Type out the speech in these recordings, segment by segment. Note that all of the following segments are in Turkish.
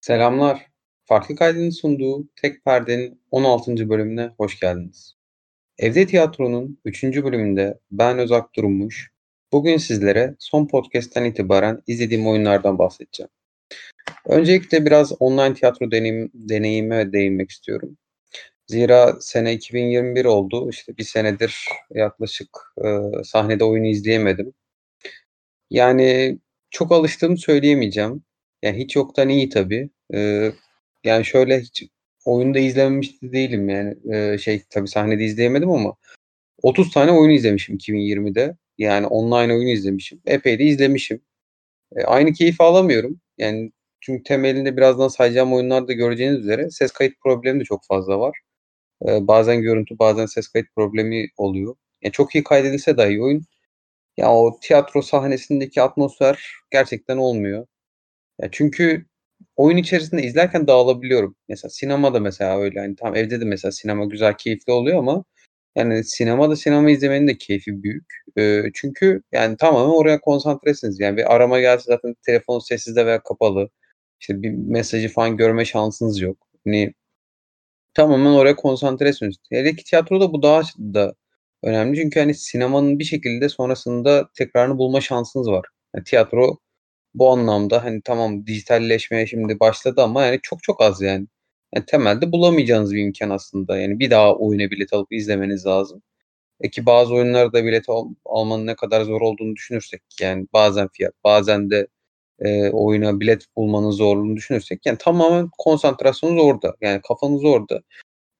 Selamlar. Farklı Kaydet'in sunduğu Tek Perde'nin 16. bölümüne hoş geldiniz. Evde Tiyatro'nun 3. bölümünde ben Özak Durmuş. Bugün sizlere son podcast'ten itibaren izlediğim oyunlardan bahsedeceğim. Öncelikle biraz online tiyatro deneyim, deneyime değinmek istiyorum. Zira sene 2021 oldu. İşte bir senedir yaklaşık e, sahnede oyunu izleyemedim. Yani çok alıştığımı söyleyemeyeceğim. Yani hiç yoktan iyi tabii. Eee, yani şöyle hiç oyunda izlememiş de değilim yani. Eee, şey tabii sahnede izleyemedim ama 30 tane oyun izlemişim 2020'de. Yani online oyun izlemişim. Epey de izlemişim. Eee, aynı keyfi alamıyorum. Yani çünkü temelinde birazdan sayacağım oyunlarda göreceğiniz üzere ses kayıt problemi de çok fazla var. Eee, bazen görüntü, bazen ses kayıt problemi oluyor. Ya çok iyi kaydedilse dahi oyun, ya o tiyatro sahnesindeki atmosfer gerçekten olmuyor. Ya çünkü oyun içerisinde izlerken dağılabiliyorum. Mesela sinemada mesela öyle. Hani tamam evde de mesela sinema güzel, keyifli oluyor ama yani sinemada sinema izlemenin de keyfi büyük. Eee, çünkü yani tamamen oraya konsantresiniz. Yani bir arama gelse zaten telefon sessizde veya kapalı. İşte bir mesajı falan görme şansınız yok. Hani tamamen oraya konsantresiniz. Hele ki tiyatroda bu daha da önemli. Çünkü hani sinemanın bir şekilde sonrasında tekrarını bulma şansınız var. Yani tiyatro bu anlamda, hani, tamam dijitalleşmeye şimdi başladı ama, yani, çok çok az yani. Yani, temelde bulamayacağınız bir imkân aslında. Yani, bir daha oyuna bilet alıp izlemeniz lazım. E, ki bazı oyunlarda bilet al almanın ne kadar zor olduğunu düşünürsek, yani, bazen fiyat, bazen de, eee, oyuna bilet bulmanın zorluğunu düşünürsek, yani, tamamen konsantrasyonunuz orada. Yani, kafanız orada.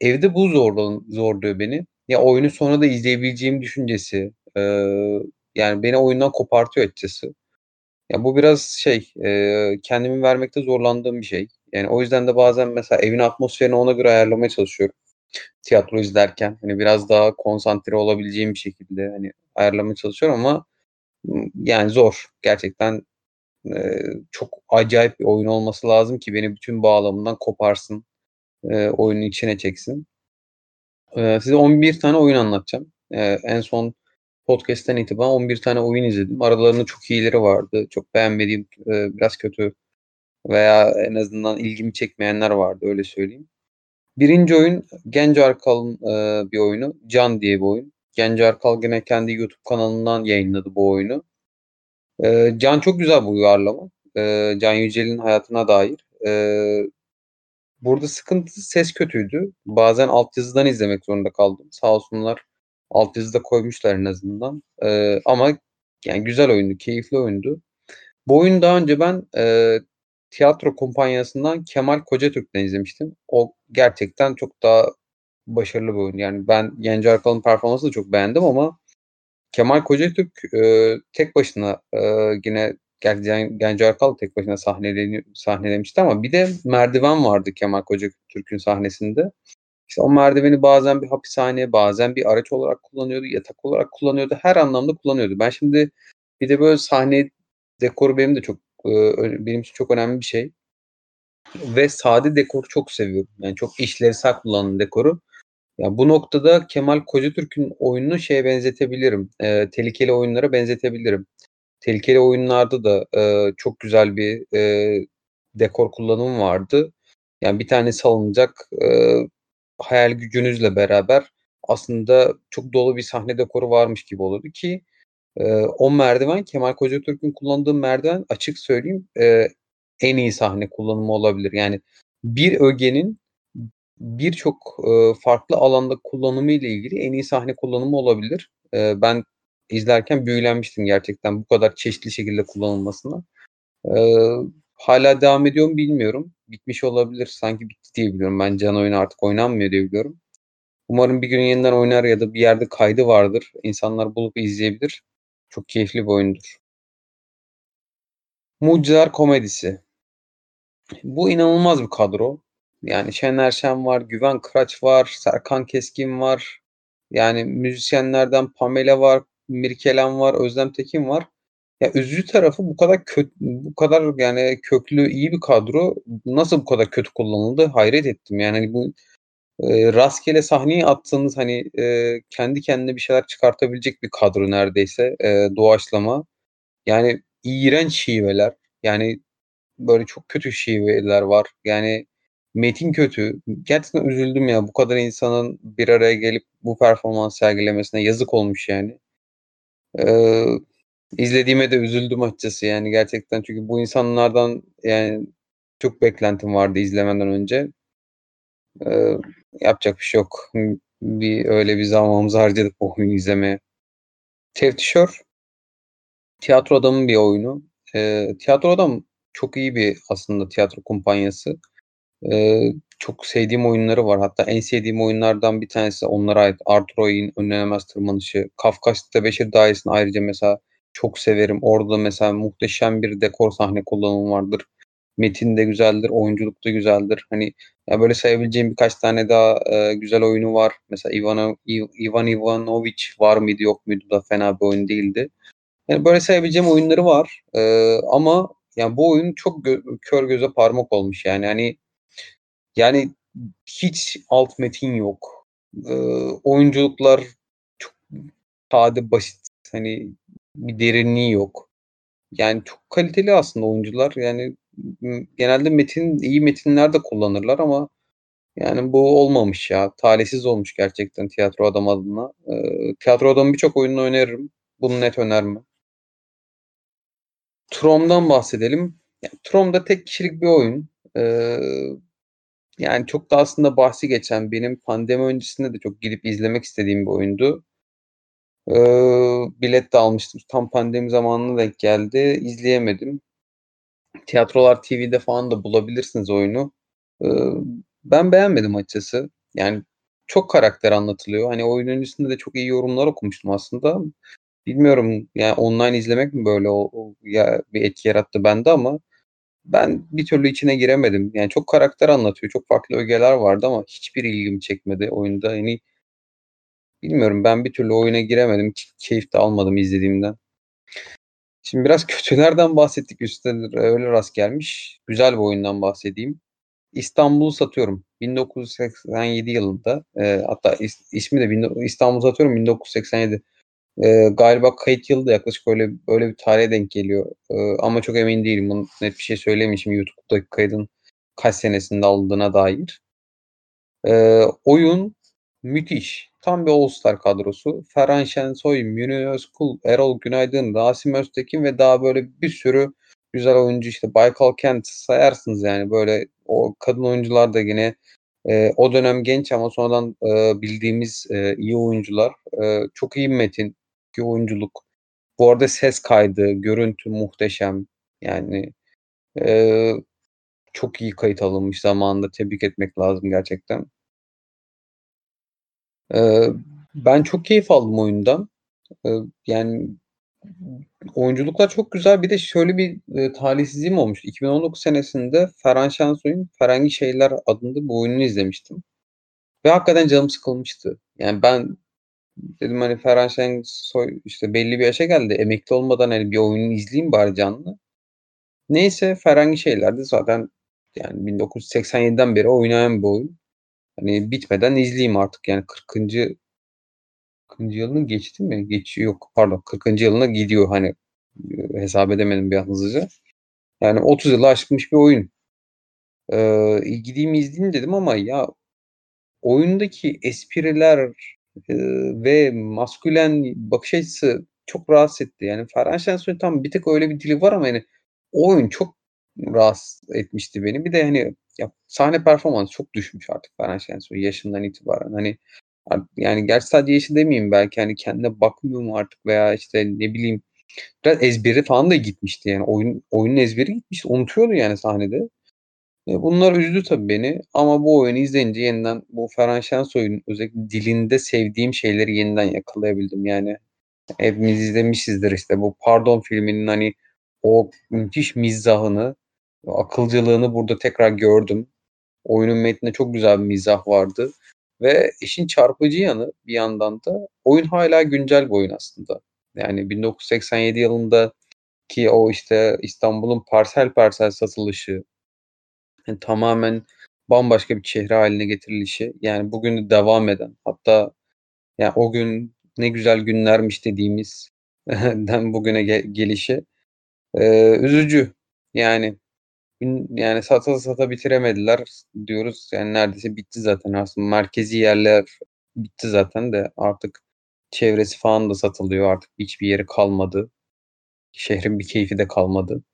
Evde bu zorlan zorluyor beni. Ya, oyunu sonra da izleyebileceğim düşüncesi, eee, yani, beni oyundan kopartıyor açıkçası. Ya, bu biraz şey, eee, kendimi vermekte zorlandığım bir şey. Yani, o yüzden de bazen mesela evin atmosferini ona göre ayarlamaya çalışıyorum tiyatro izlerken. Hani, biraz daha konsantre olabileceğim bir şekilde, hani, ayarlamaya çalışıyorum ama, yani, zor. Gerçekten, eee, çok acayip bir oyun olması lazım ki beni bütün bağlamından koparsın, eee, oyunun içine çeksin. Eee, size 11 tane oyun anlatacağım. Eee, en son podcast'ten itibaren 11 tane oyun izledim. Aralarında çok iyileri vardı. Çok beğenmediğim, eee, biraz kötü veya en azından ilgimi çekmeyenler vardı, öyle söyleyeyim. Birinci oyun Genco Erkal'ın, eee, bir oyunu. Can diye bir oyun. Genco Erkal gene kendi YouTube kanalından yayınladı bu oyunu. Eee, Can çok güzel bir uyarlama. Can Yücel'in hayatına dair. Burada sıkıntı ses kötüydü. Bazen altyazıdan izlemek zorunda kaldım. Sağ olsunlar altyazı da koymuşlar en azından. Eee, ama yani güzel oyundu, keyifli oyundu. Bu oyunu daha önce ben, eee, tiyatro kumpanyasından Kemal Kocatürk'ten izlemiştim. O gerçekten çok daha başarılı bir oyun. Yani ben Genco Erkal'ın performansını çok beğendim ama Kemal Kocatürk, eee, tek başına, eee, yine Genco Erkal da tek başına sahneleni sahnelemişti ama bir de merdiven vardı Kemal Kocatürk'ün sahnesinde. İşte o merdiveni bazen bir hapishane, bazen bir araç olarak kullanıyordu, yatak olarak kullanıyordu, her anlamda kullanıyordu. Ben şimdi bir de böyle sahne dekoru benim de çok, ö benim için çok önemli bir şey ve sade dekoru çok seviyorum. Yani çok işlevsel kullanılan dekoru. Ya, bu noktada Kemal Kocatürk'ün oyununu şeye benzetebilirim, eee, tehlikeli oyunlara benzetebilirim. Tehlikeli oyunlarda da, eee, çok güzel bir, eee, dekor kullanımı vardı. Yani bir tanesi alınacak, eee, hayal gücünüzle beraber aslında çok dolu bir sahne dekoru varmış gibi olurdu ki, eee, o merdiven Kemal Kocatürk'ün kullandığı merdiven açık söyleyeyim, eee, en iyi sahne kullanımı olabilir. Yani bir ögenin birçok, eee, farklı alanda kullanımı ile ilgili en iyi sahne kullanımı olabilir. Eee, ben izlerken büyülenmiştim gerçekten bu kadar çeşitli şekilde kullanılmasına. Eee, hâlâ devam ediyor mu bilmiyorum. Bitmiş olabilir. Sanki bitti diye biliyorum. Ben Can oyunu artık oynanmıyor diye biliyorum. Umarım bir gün yeniden oynar ya da bir yerde kaydı vardır. İnsanlar bulup izleyebilir. Çok keyifli bir oyundur. Mucizeler Komedisi. Bu inanılmaz bir kadro. Yani Şener Şen var, Güven Kıraç var, Serkan Keskin var. Yani müzisyenlerden Pamela var, Mirkelam var, Özlem Tekin var. Ya, üzücü tarafı bu kadar köt bu kadar yani köklü, iyi bir kadro nasıl bu kadar kötü kullanıldı hayret ettim. Yani, hani, bu, eee, rastgele sahneye attığınız, hani, eee, kendi kendine bir şeyler çıkartabilecek bir kadro neredeyse, eee, doğaçlama. Yani iğrenç şiveler. Yani böyle çok kötü şiveler var. Yani metin kötü. Gerçekten üzüldüm ya. Bu kadar insanın bir araya gelip bu performans sergilemesine yazık olmuş yani. Eee, izlediğime de üzüldüm açıkçası yani gerçekten. Çünkü bu insanlardan yani çok beklentim vardı izlemeden önce. Eee, yapacak bir şey yok. Bir öyle bir zamanımızı harcadık bu oyunu izlemeye. Tevtişör Tiyatro Adam'ın bir oyunu. Eee, Tiyatro Adam çok iyi bir aslında tiyatro kumpanyası. Eee, çok sevdiğim oyunları var. Hatta en sevdiğim oyunlardan bir tanesi onlara ait. Arthur Oyun, Önlenemez Tırmanışı, Kafka's Tebeşir Dairesi'ni ayrıca mesela çok severim. Orada mesela muhteşem bir dekor sahne kullanımı vardır. Metin de güzeldir, oyunculuk da güzeldir. Hani ya böyle sayabileceğim birkaç tane daha eee, güzel oyunu var. Mesela Ivano, Iv, Ivan Ivanovic var mıydı yok muydu da fena bir oyun değildi. Yani böyle sayabileceğim oyunları var. Eee, ama yani bu oyun çok gö kör göze parmak olmuş yani. Hani yani hiç alt metin yok. Eee, oyunculuklar çok sade, basit. Hani bir derinliği yok. Yani çok kaliteli aslında oyuncular. Yani genelde metin iyi metinler de kullanırlar ama yani bu olmamış ya. Talihsiz olmuş gerçekten Tiyatro Adam adına. Eee, Tiyatro Adam'ın birçok oyununu öneririm. Bunu net önermem. Trom'dan bahsedelim. Ya, Trom da tek kişilik bir oyun. Eee, yani çok da aslında bahsi geçen, benim pandemi öncesinde de çok gidip izlemek istediğim bir oyundu. Eee, bilet de almıştım. Tam pandemi zamanına denk geldi. İzleyemedim. Tiyatrolar TV'de falan da bulabilirsiniz oyunu. Eee, ben beğenmedim açıkçası. Yani çok karakter anlatılıyor. Hani oyun öncesinde de çok iyi yorumlar okumuştum aslında. Bilmiyorum yani online izlemek mi böyle o o ya bir etki yarattı bende ama ben bir türlü içine giremedim. Yani çok karakter anlatıyor. Çok farklı ögeler vardı ama hiçbiri ilgimi çekmedi oyunda. Hani bilmiyorum ben bir türlü oyuna giremedim. Keyif de almadım izlediğimden. Şimdi biraz kötülerden bahsettik. Üstüne öyle rast gelmiş. Güzel bir oyundan bahsedeyim. İstanbul'u Satıyorum. 1987 yılında, eee, hatta is ismi de İstanbul'u Satıyorum 1987. Eee, galiba kayıt yılı da yaklaşık öyle öyle bir tarihe denk geliyor. Eee, ama çok emin değilim. Bunu net bir şey söyleyemeyeyim şimdi YouTube'daki kaydın kaç senesinde alındığına dair. Eee, oyun müthiş. Tam bir all star kadrosu. Ferhan Şensoy, Münir Özkul, Erol Günaydın, Rasim Öztekin ve daha böyle bir sürü güzel oyuncu işte Baykal Kent sayarsınız yani böyle o kadın oyuncular da yine eee, o dönem genç ama sonradan eee, bildiğimiz eee, iyi oyuncular. Eee, çok iyi metin, iyi oyunculuk. Bu arada ses kaydı, görüntü muhteşem. Yani eee, çok iyi kayıt alınmış zamanında. Tebrik etmek lazım gerçekten. Eee, ben çok keyif aldım oyundan. Eee, yani oyunculuklar çok güzel. Bir de şöyle bir, eee, talihsizliğim olmuştu. 2019 senesinde Ferhan Şensoy'un Ferengi Şeyler adında bir oyununu izlemiştim ve hakikaten canım sıkılmıştı. Yani ben dedim, hani, Ferhan Şensoy, işte, belli bir yaşa geldi. Emekli olmadan, hani, bir oyununu izleyeyim bari canlı. Neyse Ferengi Şeyler de zaten yani 1987'den beri oynayan bir oyun. Hani, bitmeden izleyeyim artık yani 40'ıncı 40'ıncı yılını geçti mi? Geçiyor yok pardon 40'ıncı yılına gidiyor, hani, eee, hesap edemedim bir an hızlıca. Yani 30 yılı aşmış bir oyun. Eee, "İ gideyim izleyeyim." dedim ama ya oyundaki espriler, eee, ve maskülen bakış açısı çok rahatsız etti. Yani Ferhan Şensoy'un tamam bir tık öyle bir dili var ama yani oyun çok rahatsız etmişti beni. Bir de, hani, ya sahne performansı çok düşmüş artık Ferhan Şensoy yaşından itibaren. Hani, yani gerçi sadece yaşı demeyeyim belki, hani, kendine bakmıyor mu artık veya, işte, ne bileyim, biraz ezberi falan da gitmişti yani. Oyun oyunun ezberi gitmişti. Unutuyordu yani sahnede. Eee, bunlar üzdü tabii beni ama bu oyunu izleyince yeniden bu Ferhan Şensoy'un özellikle dilinde sevdiğim şeyleri yeniden yakalayabildim. Yani hepimiz izlemişizdir, işte, bu Pardon filminin, hani, o müthiş mizahını, akılcılığını burada tekrar gördüm. Oyunun metninde çok güzel bir mizah vardı ve işin çarpıcı yanı bir yandan da oyun hâlâ güncel bir oyun aslında. Yani 1987 yılındaki o, işte, İstanbul'un parsel parsel satılışı, hani, tamamen bambaşka bir şehre hâline getirilişi, yani bugün de devam eden hatta ya, o gün ne güzel günlermiş dediğimiz den bugüne ge gelişi, eee, üzücü. Yani yani sata sata bitiremediler diyoruz. Yani neredeyse bitti zaten aslında. Merkezi yerler bitti zaten de artık çevresi falan da satılıyor. Artık hiçbir yeri kalmadı. Şehrin bir keyfi de kalmadı.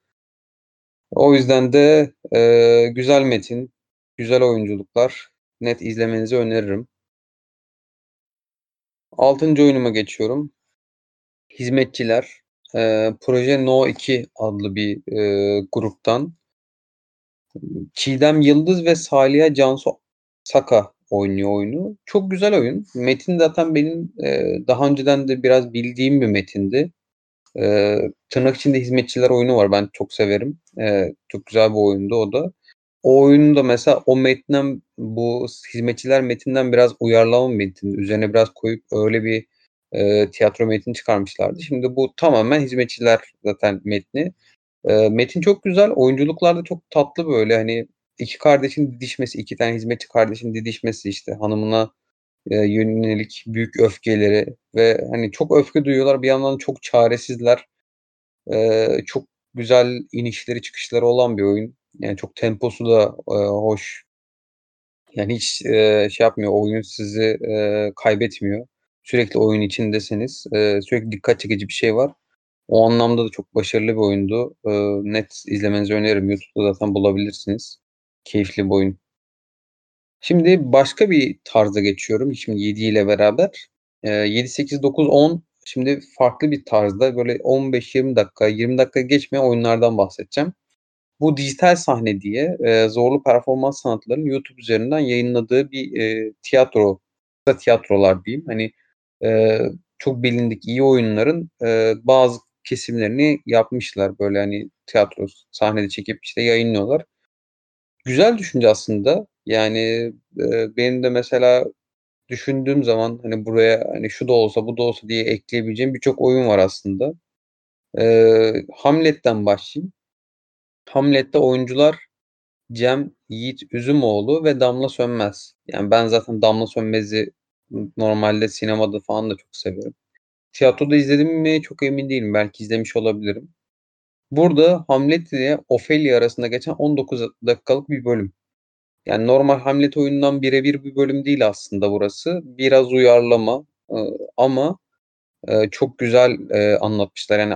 O yüzden de, eee, güzel metin, güzel oyunculuklar. Net izlemenizi öneririm. 6. oyunuma geçiyorum. Hizmetçiler. Eee, Proje No 2 adlı bir, eee, gruptan Çiğdem Yıldız ve Saliha Cansu Saka oynuyor oyunu. Çok güzel oyun. Metin zaten benim, eee, daha önceden de biraz bildiğim bir metindi. Eee, tırnak içinde hizmetçiler oyunu var. Ben çok severim. Eee, çok güzel bir oyundu o da. O oyunu da mesela o metnden bu hizmetçiler metinden biraz uyarlama bir metin. Üzerine biraz koyup öyle bir, eee, tiyatro metni çıkarmışlardı. Şimdi bu tamamen hizmetçiler zaten metni. Eee, metin çok güzel. Oyunculuklar da çok tatlı böyle, hani, 2 kardeşin didişmesi, 2 tane hizmetçi kardeşin didişmesi, işte, hanımına, eee, yönelik büyük öfkeleri ve, hani, çok öfke duyuyorlar. Bir yandan çok çaresizler. Eee, çok güzel inişleri çıkışları olan bir oyun. Yani çok temposu da, eee, hoş. Yani hiç, eee, şey yapmıyor, oyun sizi, eee, kaybetmiyor. Sürekli oyun içindesiniz. Eee, sürekli dikkat çekici bir şey var. O anlamda da çok başarılı bir oyundu. Eee, net izlemenizi öneririm. YouTube'da zaten bulabilirsiniz. Keyifli bir oyun. Şimdi başka bir tarza geçiyorum. Şimdi 7 ile beraber. Eee, 7, 8, 9, 10 şimdi farklı bir tarzda böyle 15-20 dakika, 20 dakika geçmeyen oyunlardan bahsedeceğim. Bu Dijital Sahne diye, eee, Zorlu Performans Sanatları'nın YouTube üzerinden yayınladığı bir, eee, tiyatro, kısa tiyatrolar diyeyim. Hani, eee, çok bilindik iyi oyunların, eee, bazı kesimlerini yapmışlar. Böyle, hani, tiyatro sahnede çekip, işte, yayınlıyorlar. Güzel düşünce aslında. Yani, eee, benim de mesela düşündüğüm zaman, hani, buraya, hani, şu da olsa, bu da olsa diye ekleyebileceğim birçok oyun var aslında. Eee, Hamlet'ten başlayayım. Hamlet'te oyuncular Cem Yiğit Üzümoğlu ve Damla Sönmez. Yani ben zaten Damla Sönmez'i normalde sinemada falan da çok severim. Tiyatroda izledim mi çok emin değilim. Belki izlemiş olabilirim. Burada Hamlet ile Ophelia arasında geçen 19 dakikalık bir bölüm. Yani normal Hamlet oyunundan bire bir bölüm değil aslında burası. Biraz uyarlama, ııı, ama, eee, çok güzel, eee, anlatmışlar. Yani,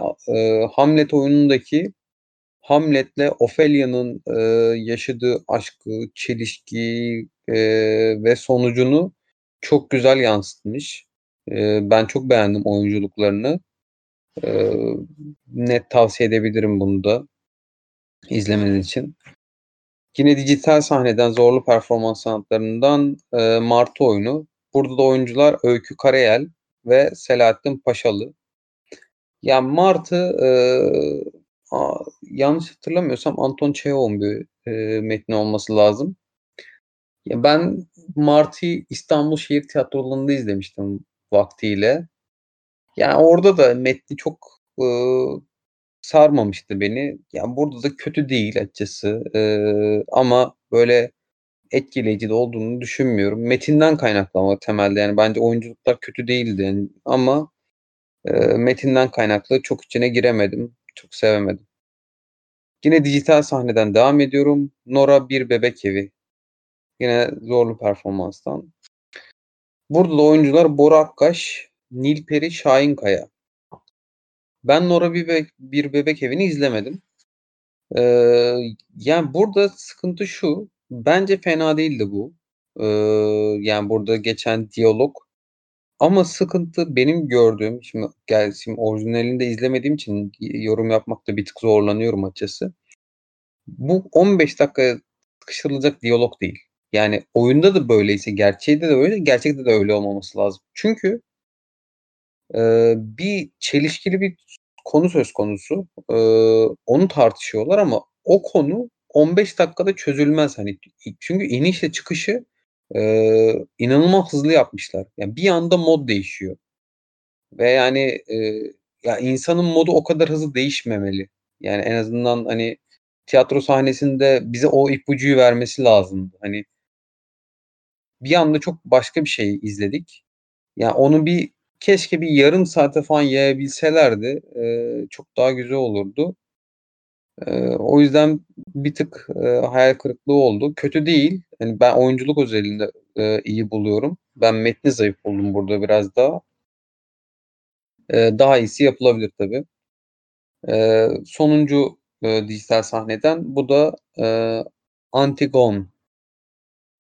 Hamlet oyunundaki Hamlet'le Ophelia'nın, yaşadığı aşkı, çelişkiyi, ve sonucunu çok güzel yansıtmış. Ben çok beğendim oyunculuklarını. Eee, net tavsiye edebilirim bunu da izlemeniz için. Yine dijital sahneden, Zorlu Performans Sanatları'ndan, eee, Martı oyunu. Burada da oyuncular Öykü Karayel ve Selahattin Paşalı. Ya, Martı, eee, aaa, yanlış hatırlamıyorsam Anton Çehov'un bir, eee, metni olması lazım. Ya, ben Martı'yı İstanbul Şehir Tiyatroları'nda izlemiştim vaktiyle. Yani, orada da metni çok, ııı, sarmamıştı beni. Ya, burada da kötü değil açıkçası, eee, ama böyle etkileyici de olduğunu düşünmüyorum. Metinden kaynaklı temelde, yani, bence oyunculuklar kötü değildi, yani, ama, eee, metinden kaynaklı çok içine giremedim, çok sevemedim. Yine dijital sahneden devam ediyorum. Nora Bir Bebek Evi. Yine Zorlu Performans'tan. Burada da oyuncular Bora Akkaş, Nilperi Şahinkaya. Ben Nora Bir Bebek Bir Bebek Evi'ni izlemedim. Eee, yani, burada sıkıntı şu, bence fena değildi bu. Iıı, yani, burada geçen diyalog ama sıkıntı benim gördüğüm, şimdi gel şimdi orijinalini de izlemediğim için yorum yapmakta bir tık zorlanıyorum açıkçası. Bu 15 dakikaya sıkıştırılacak diyalog değil. Yani, oyunda da böyleyse gerçeğte de öyle, gerçekte de öyle olmaması lazım. Çünkü eee, bir çelişkili bir konu söz konusu. Iıı, onu tartışıyorlar ama o konu 15 dakikada çözülmez, hani. Çünkü inişle çıkışı, eee, inanılmaz hızlı yapmışlar. Yani, bir anda mod değişiyor ve, yani, eee, ya, insanın modu o kadar hızlı değişmemeli. Yani, en azından, hani, tiyatro sahnesinde bize o ipucuyu vermesi lazımdı. Hani bir anda çok başka bir şey izledik. Ya, onu bir keşke bir yarım saate falan yayabilselerdi, eee, çok daha güzel olurdu. Eee, o yüzden bir tık, eee, hayal kırıklığı oldu. Kötü değil. Hani, ben oyunculuk özelinde, eee, iyi buluyorum. Ben metni zayıf buldum burada biraz daha. Eee, daha iyisi yapılabilir tabii. Eee, sonuncu, eee, dijital sahneden bu da, eee, Antigone.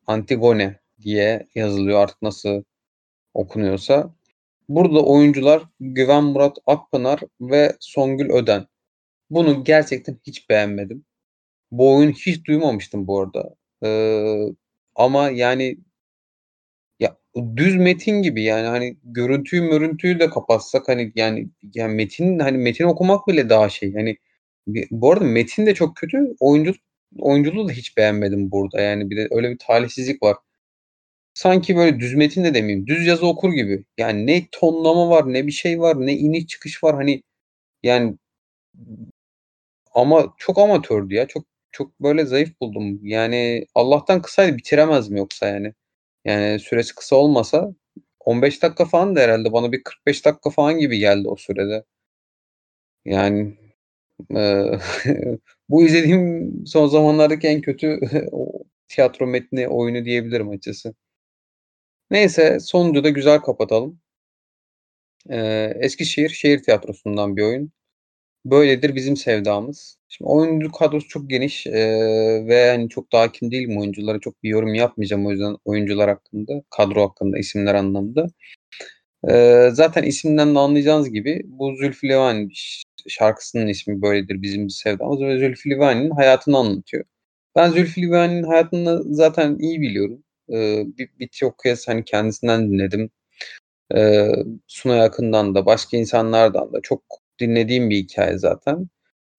Antigone diye yazılıyor artık nasıl okunuyorsa. Burada oyuncular Güven Murat Akpınar ve Songül Öden. Bunu gerçekten hiç beğenmedim. Bu oyunu hiç duymamıştım bu arada. Eee, ama yani ya, düz metin gibi yani, hani, görüntüyü mörüntüyü de kapatsak, hani, yani, yani, metin, hani, metin okumak bile daha şey, bi bu arada metin de çok kötü, oyunculuk oyunculuğu da hiç beğenmedim burada, yani, bir de öyle bir talihsizlik var. Sanki böyle düz metin de demeyeyim, düz yazı okur gibi. Yani ne tonlama var, ne bir şey var, ne iniş çıkış var, hani, yani ama çok amatördü ya. Çok çok böyle zayıf buldum. Yani Allah'tan kısaydı bitiremezdim yoksa yani. Yani süresi kısa olmasa 15 dakika falandı herhâlde. Bana bir 45 dakika falan gibi geldi o sürede. Yani, eee, bu izlediğim son zamanlardaki en kötü tiyatro metni oyunu diyebilirim açıkçası. Neyse, sonuncu da güzel kapatalım. Eee, Eskişehir Şehir Tiyatrosu'ndan bir oyun. Böyledir Bizim Sevdamız. Şimdi oyuncu kadrosu çok geniş, eee, ve, hani, çok da hâkim değilim oyunculara. Çok bir yorum yapmayacağım o yüzden oyuncular hakkında, kadro hakkında, isimler anlamında. Eee, zaten isminden de anlayacağınız gibi bu Zülfü Livaneli ş şarkısının ismi Böyledir Bizim Sevdamız ve Zülfü Livaneli'nin hayatını anlatıyor. Ben Zülfü Livaneli'nin hayatını zaten iyi biliyorum. Bir birçok kez, hani, kendisinden dinledim. Eee, Sunay Akın'dan da başka insanlardan da çok dinlediğim bir hikâye zaten.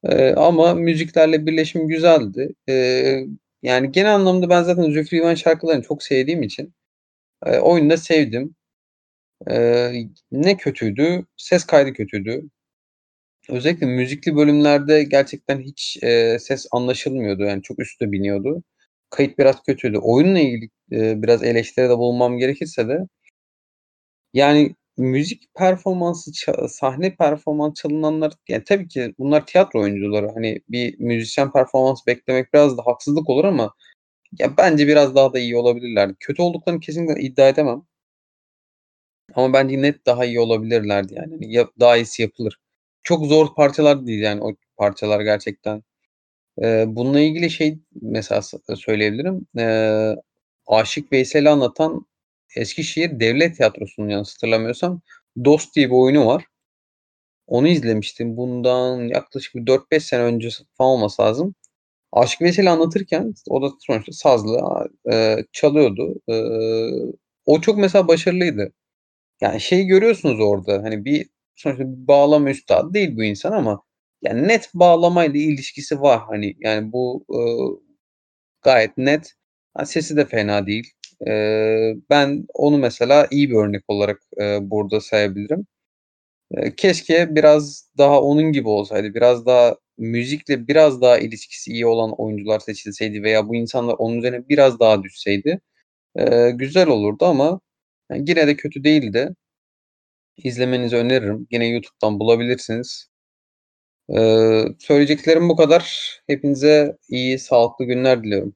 Eee, ama müziklerle birleşimi güzeldi. Eee, yani genel anlamda ben zaten Zülfü Livaneli şarkılarını çok sevdiğim için, eee, oyunu da sevdim. Eee, ne kötüydü? Ses kaydı kötüydü. Özellikle müzikli bölümlerde gerçekten hiç, eee, ses anlaşılmıyordu. Yani çok üste biniyordu. Kayıt biraz kötüydü. Oyunla ilgili, eee, biraz eleştiride bulunmam gerekirse de yani müzik performansı, sahne performansı çalınanlar ya tabii ki bunlar tiyatro oyuncuları. Hani bir müzisyen performansı beklemek biraz da haksızlık olur ama ya bence biraz daha da iyi olabilirlerdi. Kötü olduklarını kesinlikle iddia edemem. Ama bence net daha iyi olabilirlerdi yani. Hani ya daha iyisi yapılır. Çok zor parçalar değil yani o parçalar gerçekten. Eee, bununla ilgili şey mesela söyleyebilirim. Eee, Aşık Veysel'i anlatan Eskişehir Devlet Tiyatrosu'nun yanlış Dost diye bir oyunu var. Onu izlemiştim. Bundan yaklaşık bir 4-5 sene öncesi falan olması lazım. Aşık Veysel'i anlatırken o da sonuçta sazlı, eee, çalıyordu. Eee, o çok mesela başarılıydı. Yani şeyi görüyorsunuz orada, hani bir sonuçta bir bağlama üstadı değil bu insan ama yani net bağlamayla ilişkisi var. Hani yani bu, ııı, gayet net. Ha, sesi de fena değil. Eee, ben onu mesela iyi bir örnek olarak, eee, burada sayabilirim. Eee, keşke biraz daha onun gibi olsaydı, biraz daha müzikle biraz daha ilişkisi iyi olan oyuncular seçilseydi veya bu insanlar onun üzerine biraz daha düşseydi, eee, güzel olurdu ama yani yine de kötü değildi. İzlemenizi öneririm. Yine YouTube'dan bulabilirsiniz. Eee, söyleyeceklerim bu kadar. Hepinize iyi, sağlıklı günler diliyorum.